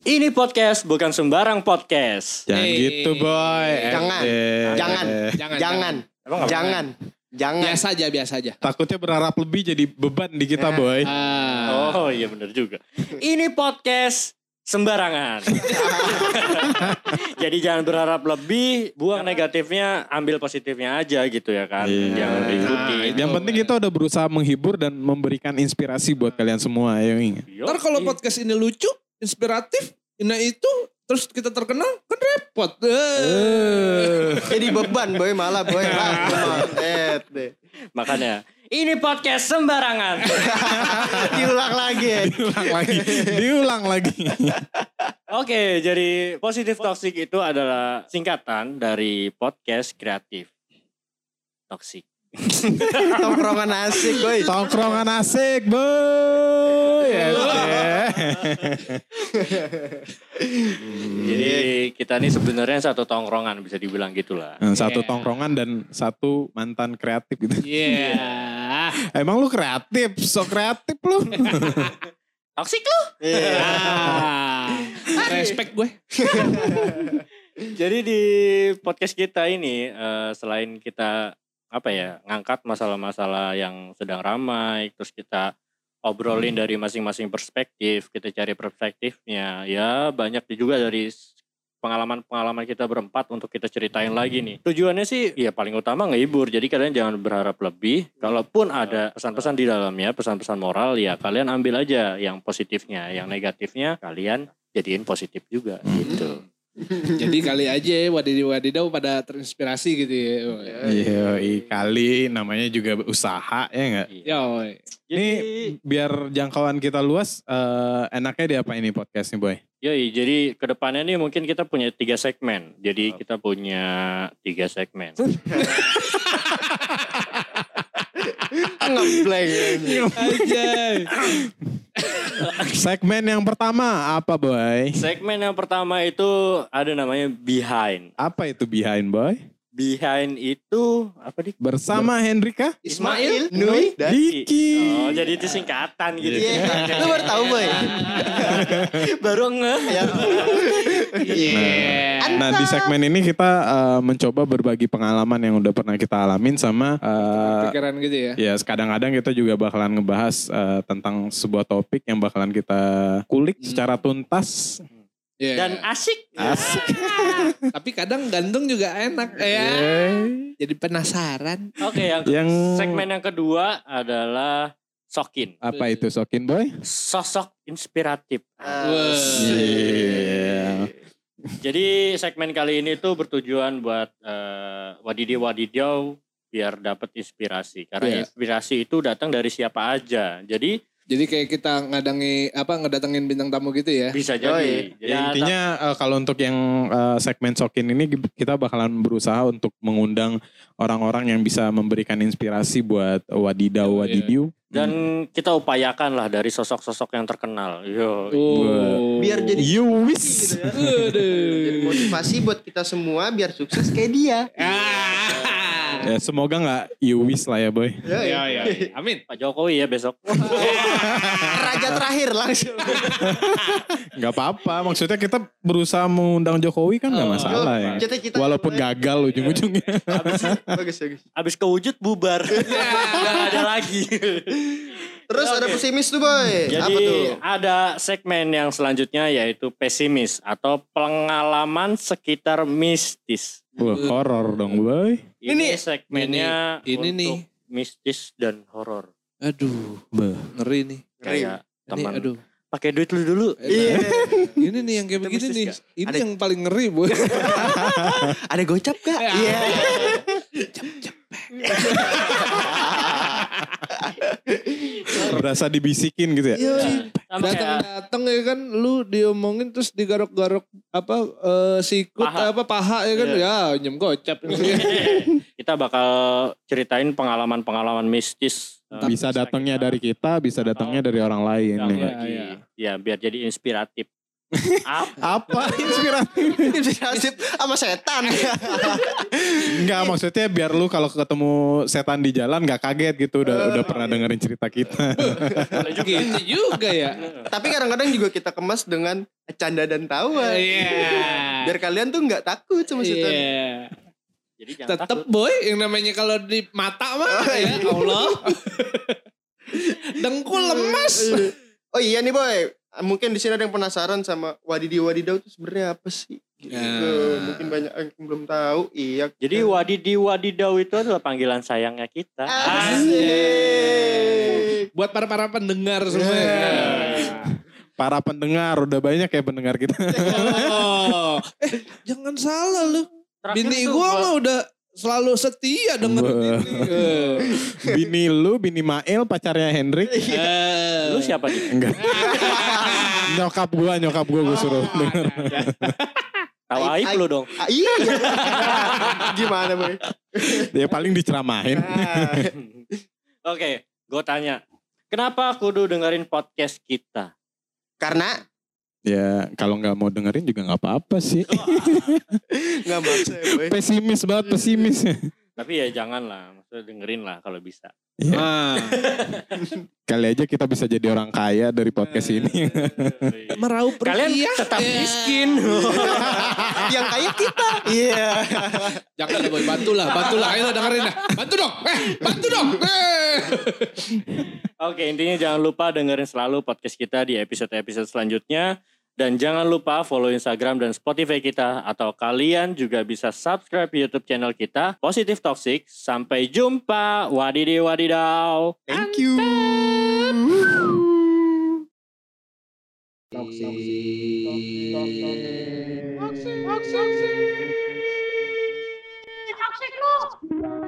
Ini podcast bukan sembarang podcast. Jangan Eh, gitu boy. Jangan, Eh, jangan. Jangan, jangan, Emang nggak jangan, jangan. Biasa aja, biasa aja. Takutnya berharap lebih jadi beban di kita Eh. boy. Ah. Oh iya bener juga. Ini podcast sembarangan. Jadi jangan berharap lebih, buang negatifnya, ambil positifnya aja gitu ya kan. Iya. Jangan diikuti. Nah, itu. Yang penting kita udah berusaha menghibur dan memberikan inspirasi buat kalian semua. Ayo ingat. Ntar kalau podcast ini lucu, inspiratif, nah itu terus kita terkenal kan repot. Eh. Eh. Jadi beban boy malah boy. Lah, buset deh. Makanya ini podcast sembarangan. Diulang lagi ya. Diulang lagi. Diulang lagi. Oke, jadi positif toxic itu adalah singkatan dari podcast kreatif. Toxic. Tongkrongan asik boy. Tongkrongan asik boy. Jadi kita ini sebenarnya satu tongkrongan bisa dibilang gitulah. Satu Iya. tongkrongan dan satu mantan kreatif gitu. Iya. Emang lu kreatif? So kreatif lu. Toxic lu. Iya. Ah. Respect gue. Jadi di podcast kita ini eh, selain kita apa ya ngangkat masalah-masalah yang sedang ramai, terus kita obrolin dari masing-masing perspektif, kita cari perspektifnya. Ya banyak juga dari pengalaman-pengalaman kita berempat untuk kita ceritain lagi nih. Tujuannya sih ya paling utama ngehibur. Jadi kalian jangan berharap lebih. Kalaupun ada pesan-pesan di dalamnya, pesan-pesan moral ya kalian ambil aja yang positifnya, yang negatifnya kalian jadiin positif juga gitu. Jadi kali aja wadidaw-wadidaw pada terinspirasi gitu ya. Iya, kali namanya juga usaha ya enggak? Yo. Jadi, Biar jangkauan kita luas, eh, enaknya di apa ini podcast nih boy? yoi, jadi ke depannya nih mungkin kita punya tiga segmen. Jadi kita punya tiga segmen. Ngeblank. Aja. Segmen yang pertama apa boy? Segmen yang pertama itu ada namanya behind. Apa itu behind boy? Behind itu apa nih? Bersama Hendrika Ismail, Nui, dan Diki. Oh, jadi itu singkatan gitu. Iya. Lu baru tahu boy. Baru ngeh. Ya. Iya. Nah di segmen ini kita eh, mencoba berbagi pengalaman yang udah pernah kita alamin sama eh, Pikiran gitu ya. ya kadang-kadang kita juga bakalan ngebahas eh, tentang sebuah topik yang bakalan kita kulik secara tuntas. Iya. Dan asik. Asik. Tapi kadang gantung juga enak ya. Jadi penasaran. Oke, yang, Yang- segmen yang kedua adalah Sokin. Apa itu Sokin Boy? Sosok inspiratif. Wah. Iya. Jadi segmen kali ini tuh bertujuan buat eh, wadidaw-wadidaw biar dapat inspirasi. Karena Iya. inspirasi itu datang dari siapa aja. Jadi Jadi kayak kita ngadangi apa ngedatengin bintang tamu gitu ya. bisa Yoi. jadi. Ya, Ya, intinya eh, kalau untuk yang eh, segmen Sokin ini kita bakalan berusaha untuk mengundang orang-orang yang bisa memberikan inspirasi buat iya. wadidiu. dan kita upayakan lah dari sosok-sosok yang terkenal. Yo. Oh. Biar jadi You wish. gitu ya. Jadi motivasi buat kita semua biar sukses kayak dia. Ah. Ya, semoga nggak you wish lah ya boy. Ya, Ya, ya, ya. Amin. Pak Jokowi ya besok. Raja terakhir langsung. Nggak apa-apa. Maksudnya kita berusaha mengundang Jokowi kan nggak Oh. masalah ya. Cita-cita Walaupun yang lain. gagal ujung-ujungnya. Bagus bagus. Abis kewujud bubar. Gak ada lagi. Terus ada pesimis tuh boy. Jadi Apa tuh? ada segmen yang selanjutnya yaitu pesimis atau pengalaman sekitar mistis. Wah, horor dong boy. Ini, segmennya ini- ini untuk nih. mistis dan horor. Aduh, Beh. ngeri nih. Kayak Ini teman aduh. pakai duit lu dulu. Iya. Ini nih yang kayak begini nih. gak? Ini Ada- yang paling ngeri, Bu. Ada gocap gak? Iya. Berasa dibisikin gitu ya. Iya. Datang-datang ya kan lu diomongin terus digarok-garok apa eh, sikut Paha. apa paha ya kan Iya. ya nyem gocap. kita bakal ceritain pengalaman-pengalaman mistis. eh, Bisa datangnya dari kita, bisa datangnya dari orang lain. yang ya. Iya, Ya, biar jadi inspiratif. Apa? Apa inspiratif? Inspirasi sama setan. Enggak maksudnya biar lu kalau ketemu setan di jalan nggak kaget gitu udah udah pernah dengerin cerita kita. Gitu juga ya. Tapi kadang-kadang juga kita kemas dengan canda dan tawa. Iya. Biar kalian tuh nggak takut sama setan. Iya. Jadi jangan Tetep takut. boy yang namanya kalau di mata mah ya Allah. Dengkul lemas. Oh iya nih boy, mungkin di sini ada yang penasaran sama wadidaw wadidaw itu sebenarnya apa sih? Gitu. Nah. Mungkin banyak yang belum tahu. Iya. Jadi wadidi wadidaw itu adalah panggilan sayangnya kita. Asik. Buat para para pendengar semua. Para pendengar udah banyak ya pendengar kita. Oh. Eh, jangan salah lu. Terakhir gua gua- mah udah selalu setia. Eh. bini lu, bini Mael, pacarnya Hendrik. Eh. Lu siapa nih? Enggak. nyokap gua, nyokap gua gue suruh denger. Tahu Aib, aib aib. lu dong. Ah, iya. Gimana boy? Dia paling diceramahin. Ah, Oke, gue tanya. Kenapa kudu dengerin podcast kita? karena ya kalau nggak mau dengerin juga nggak apa-apa sih. nggak maksa ya boy. pesimis banget, pesimis. Tapi ya jangan lah, maksudnya dengerin lah kalau bisa. Ah. Kali aja kita bisa jadi orang kaya dari podcast ini. Meraup Kalian rupiah. tetap Ya. miskin. Yang kaya kita. Iya. Jangan lah boy, bantulah, bantulah. Ayo dengerin dah. Bantu dong, eh, bantu dong. Eh. Oke, intinya jangan lupa dengerin selalu podcast kita di episode-episode selanjutnya. Dan jangan lupa follow Instagram dan Spotify kita. Atau kalian juga bisa subscribe YouTube channel kita. Positif Toxic. Sampai jumpa. Wadidi wadidaw. Thank you. Toxic lu.